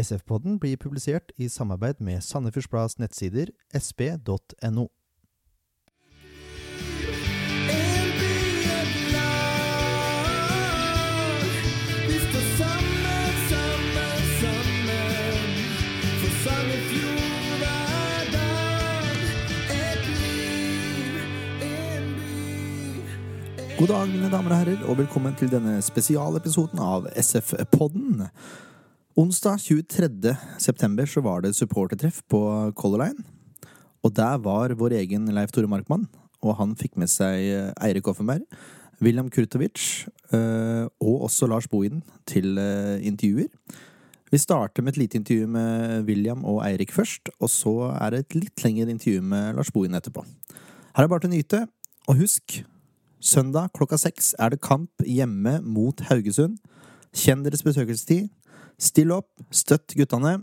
SF-podden blir publisert i samarbeid med Sandefjords nettsider sp.no. God dag, mine damer og herrer, og velkommen til denne spesialepisoden av SF-podden. Onsdag 23. september så var det supportertreff på Color Line. Og der var vår egen Leif Tore Markmann, og han fikk med seg Eirik Offenberg, William Kurtovic øh, og også Lars Bohinen til øh, intervjuer. Vi starter med et lite intervju med William og Eirik først, og så er det et litt lengre intervju med Lars Bohinen etterpå. Her er bare til å nyte, og husk Søndag klokka seks er det kamp hjemme mot Haugesund. Kjenn deres besøkelsestid. Still opp, støtt guttene.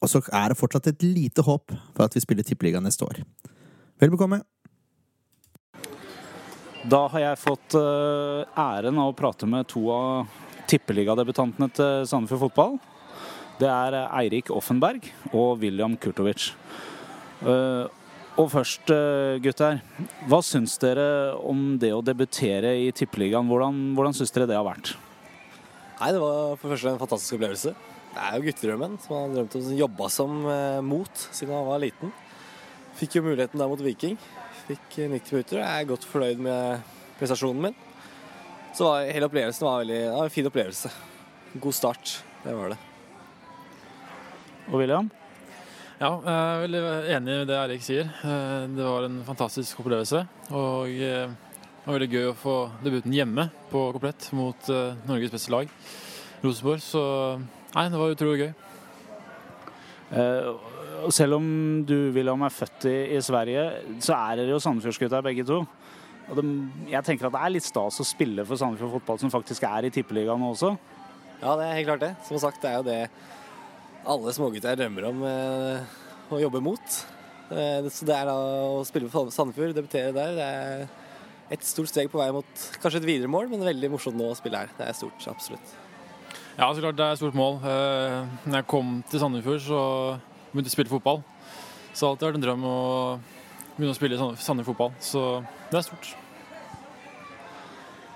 Og så er det fortsatt et lite håp for at vi spiller Tippeligaen neste år. Vel bekomme. Da har jeg fått uh, æren av å prate med to av tippeligadebutantene til Sandefjord Fotball. Det er Eirik Offenberg og William Kurtovic. Uh, og først, gutter. Hva syns dere om det å debutere i Tippeligaen? Hvordan, hvordan syns dere det har vært? Nei, Det var for første en fantastisk opplevelse. Det er jo guttedrømmen som han har drømt om å jobbe som eh, mot siden han var liten. Fikk jo muligheten der mot Viking. Fikk 90 minutter og jeg er godt fornøyd med prestasjonen min. Så var, hele opplevelsen var, veldig, det var en fin opplevelse. God start. Det var det. Og William? Ja, jeg er veldig enig i det Erik sier. Det var en fantastisk opplevelse. Og det var veldig gøy å få debuten hjemme på komplett mot Norges beste lag, Rosenborg. Så nei, det var utrolig gøy. Uh, selv om du, William, er født i, i Sverige, så er dere jo Sandefjordsgutta begge to. Og det, jeg tenker at det er litt stas å spille for Sandefjord Fotball, som faktisk er i Tippeligaen også. Ja, det er helt klart det. Som sagt, det er jo det alle smågutter drømmer om eh, å jobbe mot. Eh, så det er da å spille for Sandefjord, debutere der, det er et stort steg på vei mot kanskje et videre mål, men veldig morsomt nå å spille her. Det er stort, absolutt. Ja, så klart det er et stort mål. Eh, når jeg kom til Sandefjord, så begynte jeg å spille fotball. Så det har alltid vært en drøm å begynne å spille Sandefjord fotball. Så det er stort.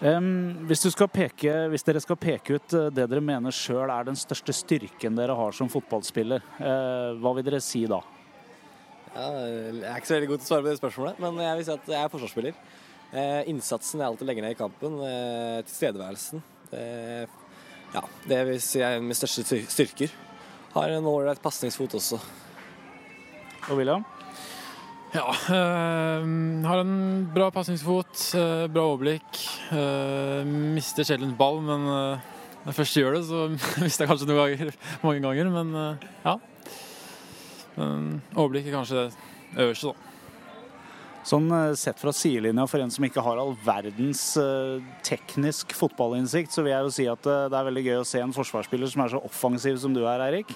Um, hvis, peke, hvis, dere skal peke ut det dere mener sjøl er den største styrken dere har som fotballspiller, uh, hva vil dere si da? Ja, jeg er ikke så veldig god til å svare på det spørsmålet, men jeg vil si at jeg er forsvarsspiller. Uh, innsatsen jeg alltid legger ned i kampen, eh, tilstedeværelsen, det, ja, det vil si er min største styrker. Har en ålreit pasningsfot også. Og William? Ja. Øh, har en bra pasningsfot, øh, bra overblikk. Øh, mister sjelden ball, men når jeg først gjør det, så mister jeg kanskje noen ganger, mange ganger. Men ja. Men overblikk er kanskje det øverste, da. Sånn sett fra sidelinja for en som ikke har all verdens teknisk fotballinnsikt, så vil jeg jo si at det er veldig gøy å se en forsvarsspiller som er så offensiv som du er, Eirik.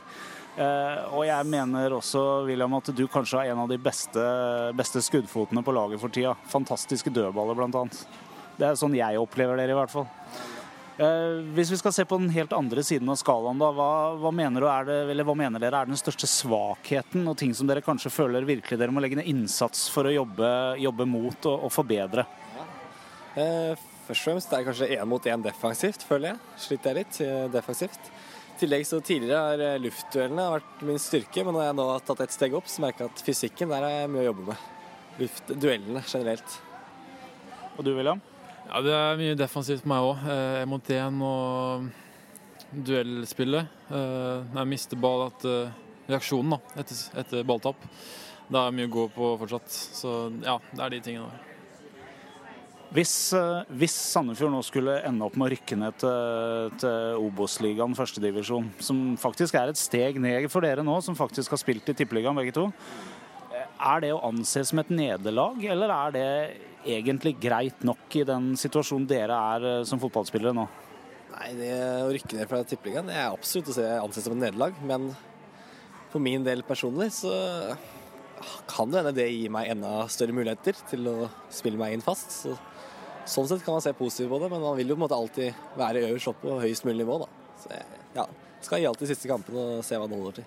Og jeg mener også William, at du kanskje er en av de beste, beste skuddfotene på laget for tida. Fantastiske dødballer, bl.a. Det er sånn jeg opplever dere, i hvert fall. Uh, hvis vi skal se på den helt andre siden av skalaen, da, hva, hva, mener det, hva, mener dere er den største svakheten, og ting som dere kanskje føler virkelig dere må legge ned innsats for å jobbe, jobbe mot og, og forbedre? Ja. Eh, først og fremst er det kanskje én mot én defensivt, føler jeg. Sliter jeg litt defensivt. I tillegg så Tidligere har eh, luftduellene vært min styrke, men når jeg nå har tatt et steg opp, så merker jeg at fysikken der er mye å jobbe med. Luftduellene generelt. Og du, William? Ja, Det er mye defensivt på meg òg. Eh, mot én og duellspillet. Eh, jeg mister ball, at reaksjonen da, etter, etter balltap. Da er mye å gå på fortsatt. Så ja, det er de tingene. Hvis, eh, hvis, Sandefjord nå skulle ende opp med å rykke ned til, til Obos-ligaen, førstedivisjon, som faktisk er et steg ned for dere nå, som faktisk har spilt i Tippeligaen begge to, er det å anse som et nederlag, eller er det egentlig greit nok i den situasjonen dere er eh, som fotballspillere nå? Nei, det Å rykke ned fra Tippeligaen er absolutt å se anses som et nederlag, men for min del personlig så kan det hende det gir meg enda større muligheter til å spille meg inn fast. Så Sånn sett kan man se positivt på det, men man vil jo på en måte alltid være øverst opp på høyest mulig nivå. da. Så, ja, skal gi alt de siste kampene og se hva det holder til.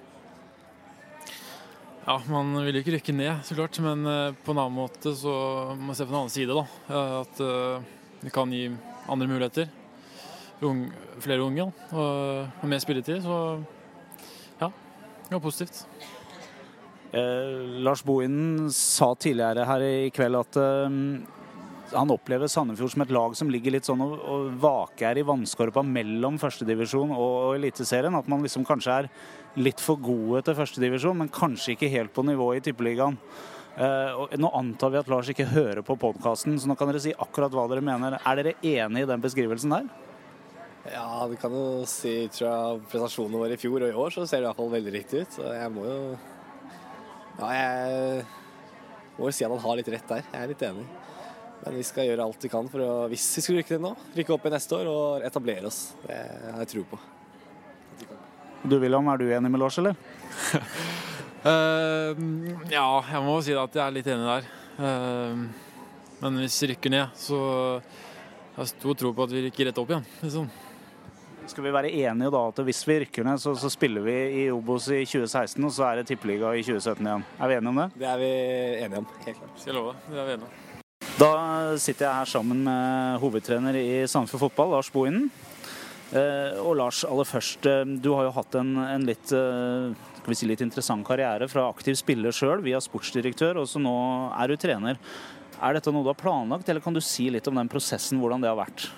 Ja, man vil ikke rykke ned, så klart, men eh, på en annen måte så må man se på den annen side, da. Eh, At eh, det kan gi andre muligheter. Flere unge og mer spilletid, så ja, det var positivt. Eh, Lars Bohinen sa tidligere her i kveld at eh, han opplever Sandefjord som et lag som ligger litt sånn og, og vaker i vannskorpa mellom førstedivisjon og, og Eliteserien. At man liksom kanskje er litt for gode til førstedivisjon, men kanskje ikke helt på nivå i Tippeligaen. Eh, nå antar vi at Lars ikke hører på podkasten, så nå kan dere si akkurat hva dere mener. Er dere enig i den beskrivelsen der? Ja, du kan jo si ut fra prestasjonene våre i fjor og i år, så ser det i hvert fall veldig riktig ut. Så jeg må jo Ja, jeg må jo si at han har litt rett der. Jeg er litt enig. Men vi skal gjøre alt vi kan for å, hvis vi skulle rykke ned nå, rykke opp i neste år og etablere oss. Det har jeg tro på. Du William, er du enig med Lars, eller? uh, ja, jeg må si at jeg er litt enig der. Uh, men hvis vi rykker ned, så har jeg stor tro på at vi rykker rett opp igjen. Liksom. Skal vi være enige da at hvis vi rykker ned, så, så spiller vi i Obos i 2016, og så er det Tippeliga i 2017 igjen? Er vi enige om det? Det er vi enige om, helt klart. Skal jeg love. Det er vi enige om. Da sitter jeg her sammen med hovedtrener i Sandefjord Fotball, Lars Bohinen. Eh, og Lars, aller først, eh, du har jo hatt en, en litt, eh, skal vi si litt interessant karriere fra aktiv spiller sjøl via sportsdirektør, og så nå er du trener. Er dette noe du har planlagt, eller kan du si litt om den prosessen, hvordan det har vært?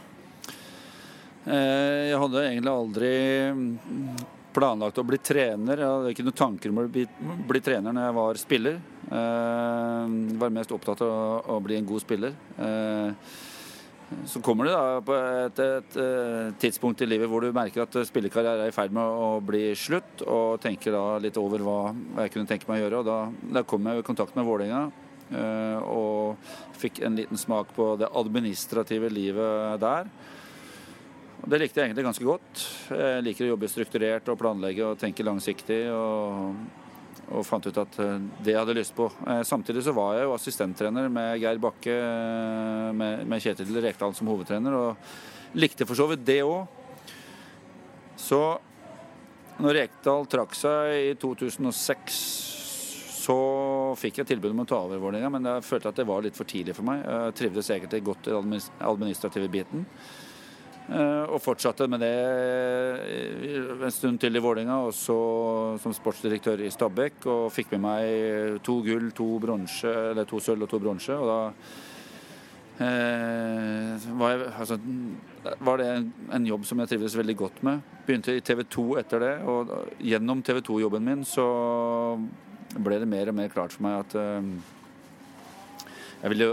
Jeg hadde egentlig aldri planlagt å bli trener. Jeg hadde ikke noen tanker om å bli, bli trener når jeg var spiller. Jeg var mest opptatt av å bli en god spiller. Eh, Så kommer du da på et, et, et, tidspunkt i livet hvor du merker at spillekarrieren er i ferd med å bli slutt, og tenker da litt over hva jeg kunne tenke meg å gjøre. Og da, da kom jeg i kontakt med Vålerenga. eh, Og fikk en liten smak på det administrative livet der. Og Det likte jeg egentlig ganske godt. Jeg liker å jobbe strukturert og planlegge og tenke langsiktig. Og, og fant ut at eh, det jeg hadde lyst på. Eh, Samtidig så var jeg jo assistenttrener med Geir Bakke, eh, med, med Kjetil Rekdal som hovedtrener, og likte for så vidt det òg. Så når Rekdal trakk seg i 2006 så fikk jeg tilbud om å ta over Vålerenga, men jeg følte at det var litt for tidlig for meg. Jeg trivdes egentlig godt i den administrative biten. Eh, Og fortsatte med det en stund til i Vålerenga, og så som sportsdirektør i Stabæk. Og fikk med meg to gull, to bronse, eller to sølv og to bronse. Og da eh, var, jeg, altså, var det en, en jobb som jeg trivdes veldig godt med. Begynte i TV 2 etter det, og gjennom TV 2-jobben min så ble det mer og mer klart for meg at eh, jeg vil jo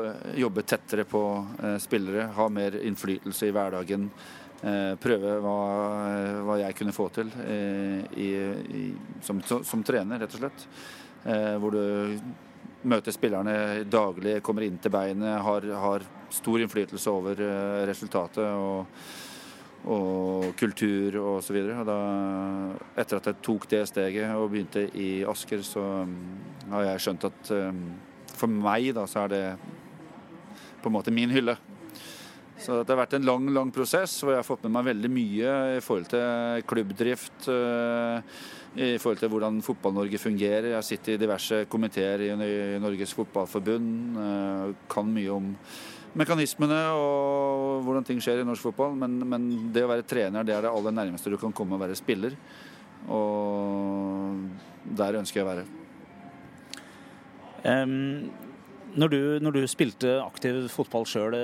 jobbe tettere på eh, spillere, ha mer innflytelse i hverdagen. Eh, prøve hva, hva jeg kunne få til eh, i, i, som, som, trener, rett og slett. Eh, hvor du møter spillerne daglig, kommer inn til beinet, har, har stor innflytelse over eh, resultatet og, og kultur og så videre. Og da, etter at jeg tok det steget og begynte i Asker, så mm, har jeg skjønt at eh, for meg da, så er det på en måte min hylle. Så det har vært en lang lang prosess hvor jeg har fått med meg veldig mye i forhold til klubbdrift. eh, I forhold til hvordan Fotball-Norge fungerer. Jeg sitter i diverse komiteer i Norges Fotballforbund. eh, Kan mye om mekanismene og hvordan ting skjer i norsk fotball. Men, men det å være trener det er det aller nærmeste du kan komme å være spiller. Og der ønsker jeg å være. Når, du, når du spilte aktiv fotball sjøl,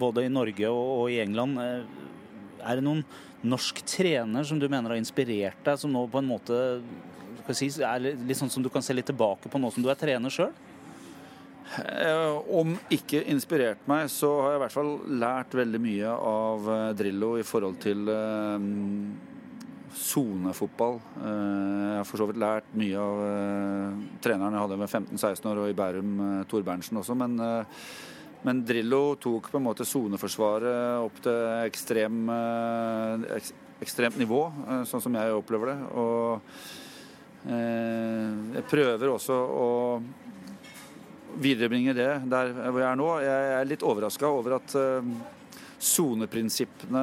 både i Norge og, i England, eh, er det noen norsk trener som du mener har inspirert deg, som nå på en måte si, er litt sånn som du kan se litt tilbake på nå som du er trener sjøl? Eh, Om ikke inspirert meg, så har jeg i hvert fall lært veldig mye av eh, Drillo i forhold til eh, sonefotball. Eh, Jeg har for så vidt lært mye av eh, treneren jeg hadde med 15-16 år, og i Bærum, eh, Tor Berntsen også. Men, men Drillo tok på en måte soneforsvaret opp til ekstrem, ek, ekstremt nivå, sånn som jeg opplever det. Og jeg prøver også å viderebringe det der hvor jeg er nå. Jeg er litt overraska over at soneprinsippene,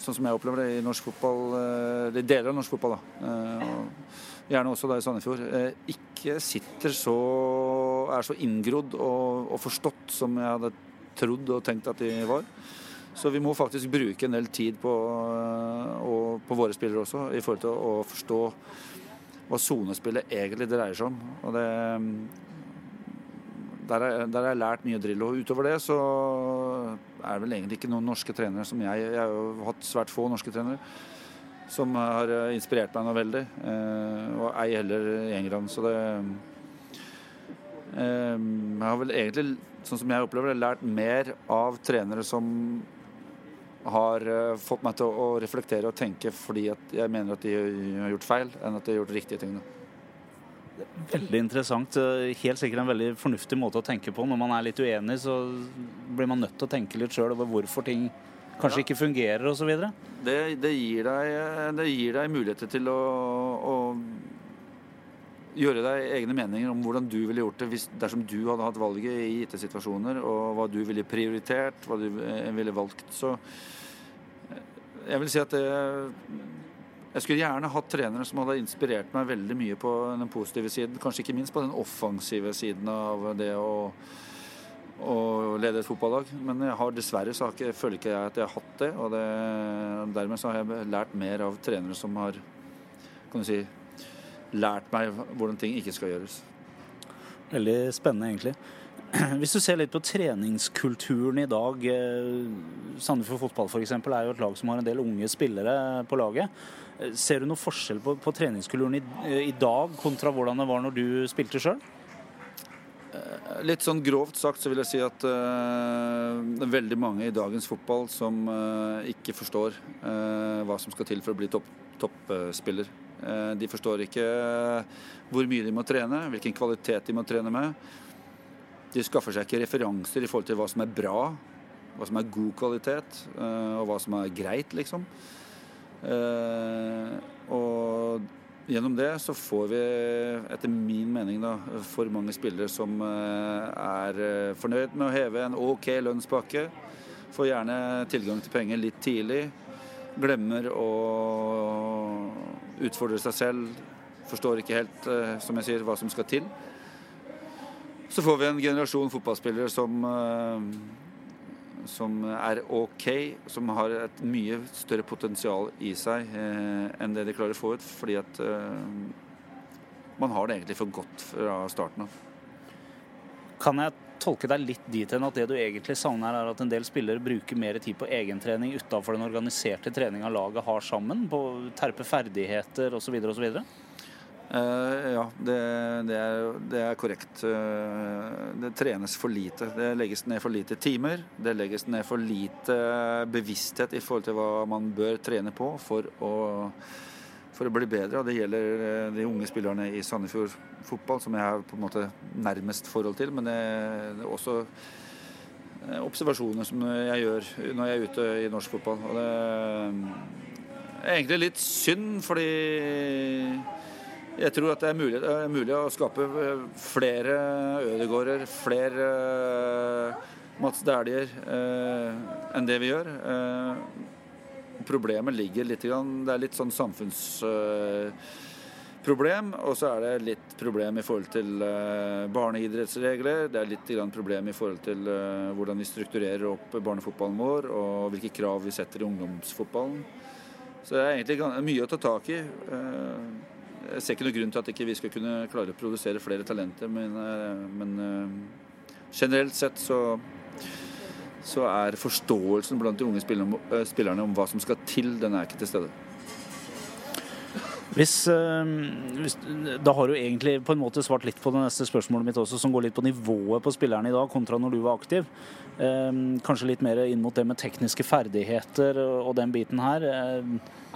sånn som jeg opplever det i norsk fotball, eh, eller deler av norsk fotball, da, eh, og gjerne også da i Sandefjord, eh, ikke sitter så er så inngrodd og, og forstått som jeg hadde trodd og tenkt at de var. Så vi må faktisk bruke en del tid på, og på våre spillere også, i forhold til å forstå hva sonespillet egentlig dreier seg om. Og det, der har jeg lært mye drill. Og utover det så er det vel egentlig ikke noen norske trenere som jeg Jeg har jo hatt svært få norske trenere som har inspirert meg noe veldig. Og ei heller i England. Så det Jeg har vel egentlig, sånn som jeg opplever det, lært mer av trenere som har eh, fått meg til å reflektere og tenke fordi at jeg mener at de har gjort feil, enn at de har gjort riktige ting. Veldig interessant. Eh, helt sikkert en veldig fornuftig måte å tenke på. Når man er litt uenig, så blir man nødt til å tenke litt sjøl over hvorfor ting kanskje ja. ikke fungerer osv. Det, det, gir deg, det gir deg muligheter til å, å gjøre deg egne meninger om hvordan du ville gjort det hvis, dersom du hadde hatt valget i gitte situasjoner, og hva du ville prioritert, hva du eh, ville valgt. Så jeg vil si at det, jeg skulle gjerne hatt trenere som hadde inspirert meg veldig mye på den positive siden. Kanskje ikke minst på den offensive siden av det å, å lede et fotballag. Men jeg har dessverre så har ikke, føler ikke jeg at jeg har hatt det. Og det, dermed så har jeg lært mer av trenere som har kan du si, lært meg hvordan ting ikke skal gjøres. Veldig spennende, egentlig. Hvis du ser litt på treningskulturen i dag eh, Sandefjord fotball f.eks. er jo et lag som har en del unge spillere på laget. Eh, ser du noe forskjell på, på treningskulturen i, eh, i, dag kontra hvordan det var når du spilte sjøl? Litt sånn grovt sagt så vil jeg si at uh, det er veldig mange i dagens fotball som uh, ikke forstår uh, hva som skal til for å bli toppspiller. Top, de forstår ikke hvor mye de må trene, hvilken kvalitet de må trene med. De skaffer seg ikke referanser i forhold til hva som er bra, hva som er god kvalitet, eh, og hva som er greit, liksom. Eh, og gjennom det så får vi, etter min mening, da, for mange spillere som eh, er fornøyd med å heve en OK lønnspakke. Får gjerne tilgang til penger litt tidlig. Glemmer å utfordre seg selv. Forstår ikke helt, som jeg sier, hva som skal til. Så får vi en generasjon fotballspillere som, eh, som er OK, som har et mye større potensial i seg eh, enn det de klarer å få ut. Fordi at eh, man har det egentlig for godt fra starten av. Kan jeg tolke deg litt dit hen at det du egentlig savner, er at en del spillere bruker mer tid på egentrening utafor den organiserte treninga laget har sammen? På terpe ferdigheter osv. osv.? Uh, ja, det, det, er, det, er, korrekt. Uh, det trenes for lite. Det legges ned for lite timer. Det legges ned for lite bevissthet i forhold til hva man bør trene på for å, for å bli bedre. Og det gjelder uh, de unge spillerne i Sandefjord fotball, som jeg har på en måte nærmest forhold til. Men det, det er også observasjoner som jeg gjør når jeg er ute i norsk fotball. Og det er egentlig litt synd, fordi jeg tror at det er mulig, er mulig å skape eh, flere Ødegårder, flere uh, Mats Dæhlier enn det vi gjør. Problemet ligger litt Det er litt sånn samfunnsproblem. og så er det litt problem i forhold til barneidrettsregler. Det er litt problem i forhold til hvordan vi strukturerer opp barnefotballen vår, og hvilke krav vi setter i ungdomsfotballen. Så det er egentlig mye å ta tak i. Jeg ser ikke noen grunn til at ikke vi skal kunne klare å produsere flere talenter, men, eh, men eh, generelt sett så, så er forståelsen blant de unge eh, spillerne om hva som skal til, den er ikke til stede. Hvis, hvis, da har du egentlig på en måte svart litt på det neste spørsmålet mitt også, som går litt på nivået på spillerne i dag kontra når du var aktiv. kanskje litt mer inn mot det med tekniske ferdigheter og den biten her.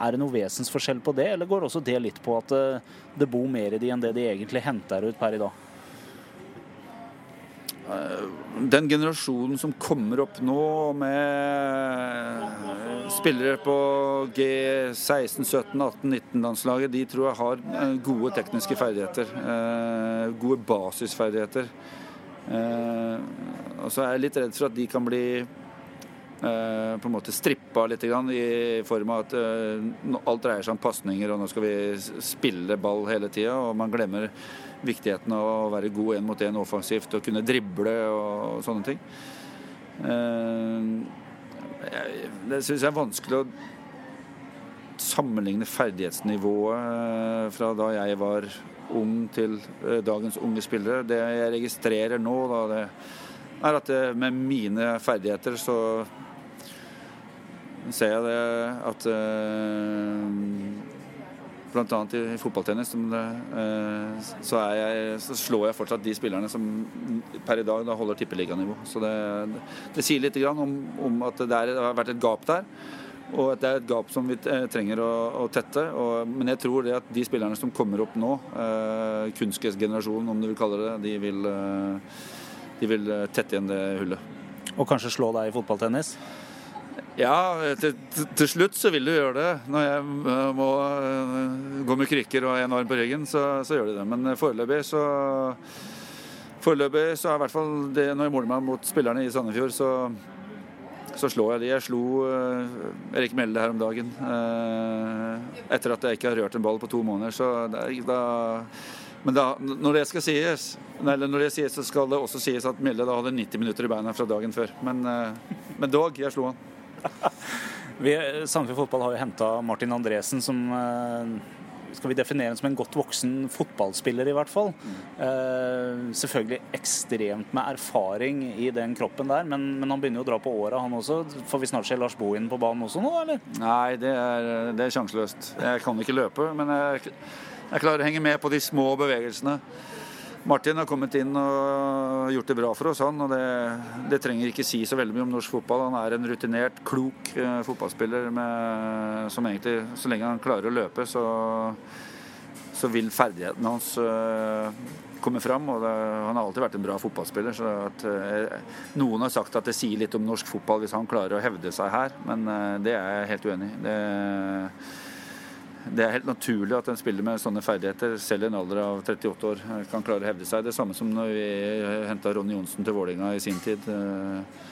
Er det noe vesensforskjell på det, eller går også det litt på at eh, det bor mer i de enn det de egentlig henter ut per i dag? Eh, den generasjonen som kommer opp nå med spillere på G16, 17, 18, 19-landslaget, de tror jeg har eh, gode tekniske ferdigheter. Gode basisferdigheter. Og så er jeg litt redd for at de kan bli på en måte strippa litt i form av at eh, alt dreier seg om pasninger, og nå skal vi spille ball hele tida. Og man glemmer viktigheten av å være god én mot én offensivt og kunne drible og sånne ting. Eh, det syns jeg er vanskelig å sammenligne ferdighetsnivået eh, fra da jeg var ung til eh, dagens unge spillere. Det jeg registrerer nå, da, det er at med mine ferdigheter så ser jeg det at Blant annet i fotballtennis eh, så, jeg, så slår jeg fortsatt de spillerne som per i dag da holder tippeliganivå. Så det, det sier litt om, om at det, er, det har vært et gap der. Og at det er et gap som vi eh, trenger å, å tette. Og, men jeg tror det at de spillerne som kommer opp nå, eh, kunstgressgenerasjonen om du vil kalle det, de vil, eh, de vil eh, tette igjen det hullet. Og kanskje slå deg i fotballtennis? Ja, til, til- slutt så vil du gjøre det. Når jeg eh, må eh, gå med krykker og en arm på ryggen, så, så gjør de det. Men eh, foreløpig så Foreløpig så er i hvert fall det når jeg måler meg mot spillerne i Sandefjord, så, så slår jeg de. Jeg slo uh, Erik Melde her om dagen. Uh, etter at jeg ikke har rørt en ball på to måneder. Så da men da, når det skal sies, eller når det sies, så skal det også sies at Melde da hadde 90 minutter i beina fra dagen før. Men, men dog, jeg slo han. Vi, Sandefjord Fotball har jo henta Martin Andresen som eh, skal vi definere som en godt voksen fotballspiller, i hvert fall. Eh, selvfølgelig ekstremt med erfaring i den kroppen der, men, men han begynner jo å dra på åra, han også. Får vi snart se Lars Bohin på banen også nå, eller? Nei, det er, det er sjanseløst. Jeg kan ikke løpe, men jeg, jeg klarer å henge med på de små bevegelsene. Martin har kommet inn og gjort det bra for oss, han. Og det, det trenger ikke si så veldig mye om norsk fotball. Han er en rutinert, klok eh, fotballspiller med, som egentlig, så lenge han klarer å løpe, så, så vil ferdighetene hans eh, komme fram. Og det, han har alltid vært en bra fotballspiller. Så at, eh, noen har sagt at det sier litt om norsk fotball hvis han klarer å hevde seg her, men eh, det er jeg helt uenig i. Det, er helt naturlig at en spiller med sånne ferdigheter, selv i en alder av 38 år, eh, kan klare å hevde seg. Det samme som når vi henta Ronny Johnsen til Vålinga i sin tid. Eh,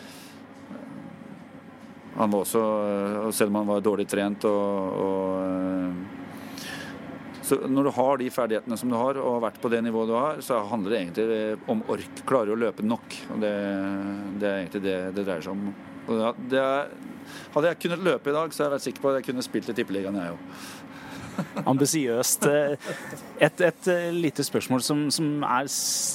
Han var også, eh, selv om han var dårlig trent og, og eh, så Når du har de ferdighetene som du har, og har vært på det nivået du har, så handler det egentlig om ork. Klarer å løpe nok. Og det, det er egentlig det det dreier seg om. Og det, er, hadde jeg kunnet løpe i dag, så jeg vært sikker på at jeg kunne spilt i Tippeligaen, jeg òg. Ambisiøst. Et, et eh, lite spørsmål som, som er,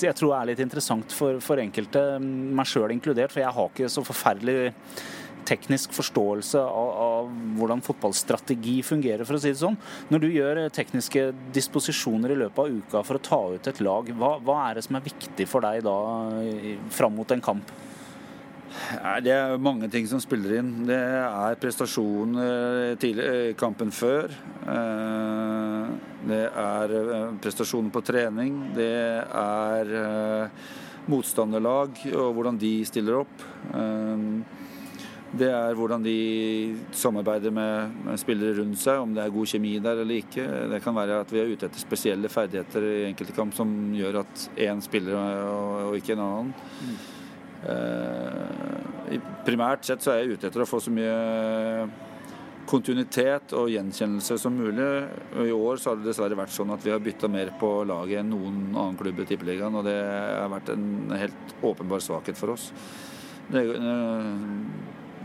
jeg tror er litt interessant for, for enkelte, meg sjøl inkludert. For jeg har ikke så forferdelig teknisk forståelse av, av hvordan fotballstrategi fungerer, for å si det sånn. Når du gjør eh, tekniske disposisjoner i løpet av uka for å ta ut et lag, hva, hva er det som er viktig for deg da fram mot en kamp? Det er mange ting som spiller inn. Det er prestasjoner tidlig i kampen før. Eh, Det er eh, prestasjoner på trening. Det er eh, motstanderlag og hvordan de stiller opp. Eh, Det er hvordan de samarbeider med, spillere rundt seg, om det er god kjemi der eller ikke. Det kan være at vi er ute etter spesielle ferdigheter i enkelte kamp som gjør at én spiller og, ikke en annen. Eh, Primært sett så er jeg ute etter å få så mye kontinuitet og gjenkjennelse som mulig. Og I år så har det dessverre vært sånn at vi har bytta mer på laget enn noen annen klubb i Tippeligaen, og det har vært en helt åpenbar svakhet for oss. Det, eh,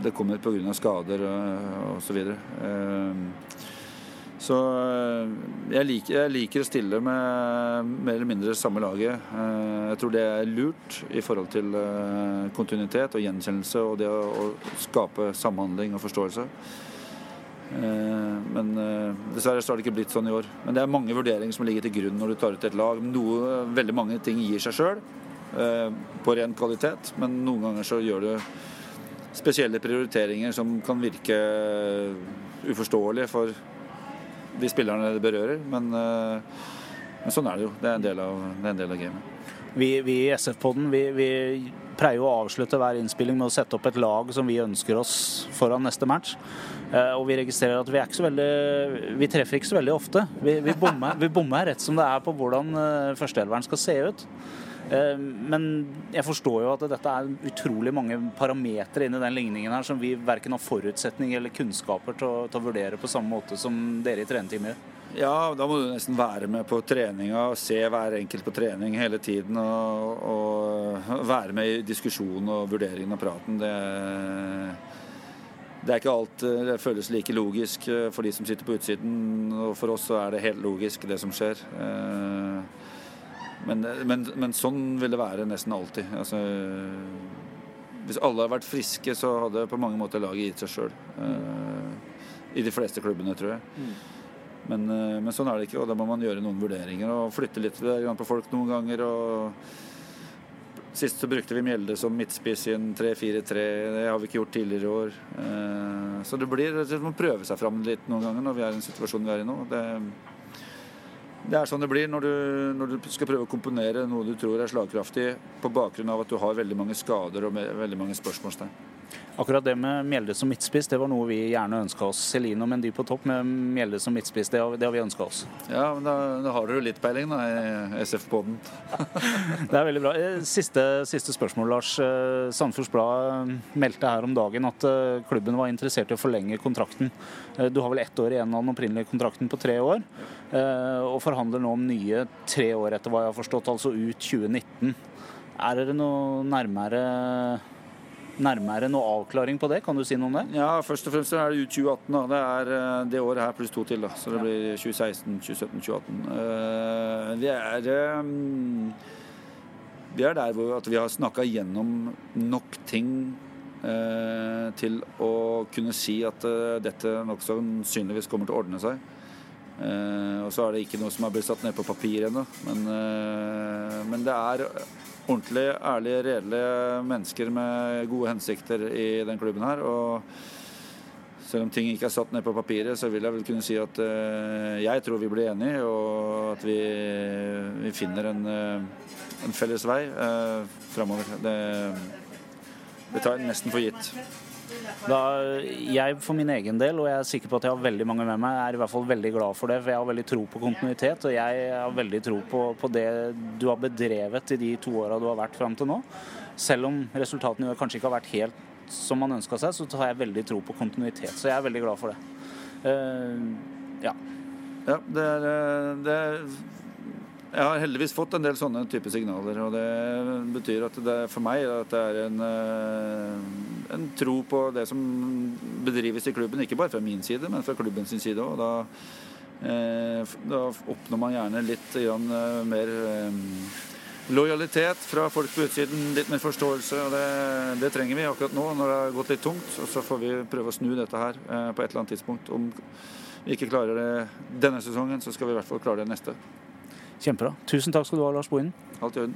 det kommer pga. skader og osv. Så eh, jeg liker, jeg liker å stille med mer eller mindre samme laget. Eh, Jeg tror det er lurt i forhold til eh, kontinuitet og gjenkjennelse og det å, skape samhandling og forståelse. Men dessverre så har det ikke blitt sånn i år. Men det er mange vurderinger som ligger til grunn når du tar ut et lag. Noe, veldig mange ting gir seg sjøl på ren kvalitet, men noen ganger så gjør du spesielle prioriteringer som kan virke uforståelige for de spillerne det berører. Men, eh, men sånn er det jo. Det er en del av, en del av gamet. Vi, vi i SF-podden vi, vi pleier jo å avslutte hver innspilling med å sette opp et lag som vi ønsker oss foran neste match. Eh, og vi registrerer at vi er ikke så veldig Vi treffer ikke så veldig ofte. Vi, vi bommer rett som det er på hvordan eh, førsteelveren skal se ut. Eh, men jeg forstår jo at dette er utrolig mange parametere inni den ligningen her som vi verken har forutsetning eller kunnskaper til å, til å vurdere på samme måte som dere i trenerteamet. Ja, da må du nesten være med på treninga og se hver enkelt på trening hele tiden. Og, og være med i diskusjonen og vurderingen og praten. Det, det er ikke alt det føles like logisk for de som sitter på utsiden. Og for oss så er det helt logisk, det som skjer. Men, men, men sånn vil det være nesten alltid. Altså, hvis alle hadde vært friske, så hadde på mange måter laget gitt seg sjøl. I de fleste klubbene, tror jeg. Men, men, sånn er det ikke, og da må man gjøre noen vurderinger og flytte litt på folk noen ganger. og Sist så brukte vi Mjelde som midtspiss i en 3-4-3. Det har vi ikke gjort tidligere i år. Så det blir Man prøve seg fram litt noen ganger når vi er i den situasjonen vi er i nå. Det, det er sånn det blir når du, når du, skal prøve å komponere noe du tror er slagkraftig, på bakgrunn av at du har veldig mange skader og veldig mange spørsmålstegn. Akkurat det med Mjelde som midtspiss, det var noe vi gjerne ønska oss. Celino Mendy på topp med Mjelde som midtspiss, det har, det har vi ønska oss. Ja, men da, da har dere litt peiling, da, i SF-poden. det er veldig bra. Siste, siste spørsmål, Lars. Sandefjords Blad meldte her om dagen at klubben var interessert i å forlenge kontrakten. Du har vel ett år igjen av den opprinnelige kontrakten på tre år, og forhandler nå om nye tre år, etter hva jeg har forstått, altså ut 2019. Er dere noe nærmere nærmere noe avklaring på det? Kan du si noe om det? Ja, Først og fremst er det ut 2018. Da. Det er det året her pluss to til. Da. Så det blir 2016, 2017, 2018. Vi er, vi er der hvor vi har snakka gjennom nok ting til å kunne si at dette nok sannsynligvis kommer til å ordne seg. Og så er det ikke noe som er blitt satt ned på papir ennå. Men, men det er ordentlige, ærlige, redelige mennesker med gode hensikter i den klubben her. Og selv om ting ikke er satt ned på papiret, så vil jeg vel kunne si at uh, jeg tror vi blir enige, og at vi, vi finner en, uh, en, felles vei uh, framover. Det, det tar nesten for gitt. Da, jeg for min egen del, og jeg er sikker på at jeg har veldig mange med meg, er i hvert fall veldig glad for det. For jeg har veldig tro på kontinuitet, og jeg har veldig tro på, på det du har bedrevet i de to åra du har vært fram til nå. Selv om resultatene kanskje ikke har vært helt som man ønska seg, så har jeg veldig tro på kontinuitet. Så jeg er veldig glad for det. Uh, ja. Ja, det er, det er jeg har heldigvis fått en del sånne type signaler. og Det betyr at det for meg at det er en, en, tro på det som bedrives i klubben. Ikke bare fra min side, men fra klubbens side òg. Da, da, oppnår man gjerne litt mer lojalitet fra folk på utsiden. Litt mer forståelse. og det, det, trenger vi akkurat nå når det har gått litt tungt. og Så får vi prøve å snu dette her på et eller annet tidspunkt. Om vi ikke klarer det denne sesongen, så skal vi i hvert fall klare det neste. Kjempebra. Tusen takk skal du ha, Lars Bohinen. Alt i orden.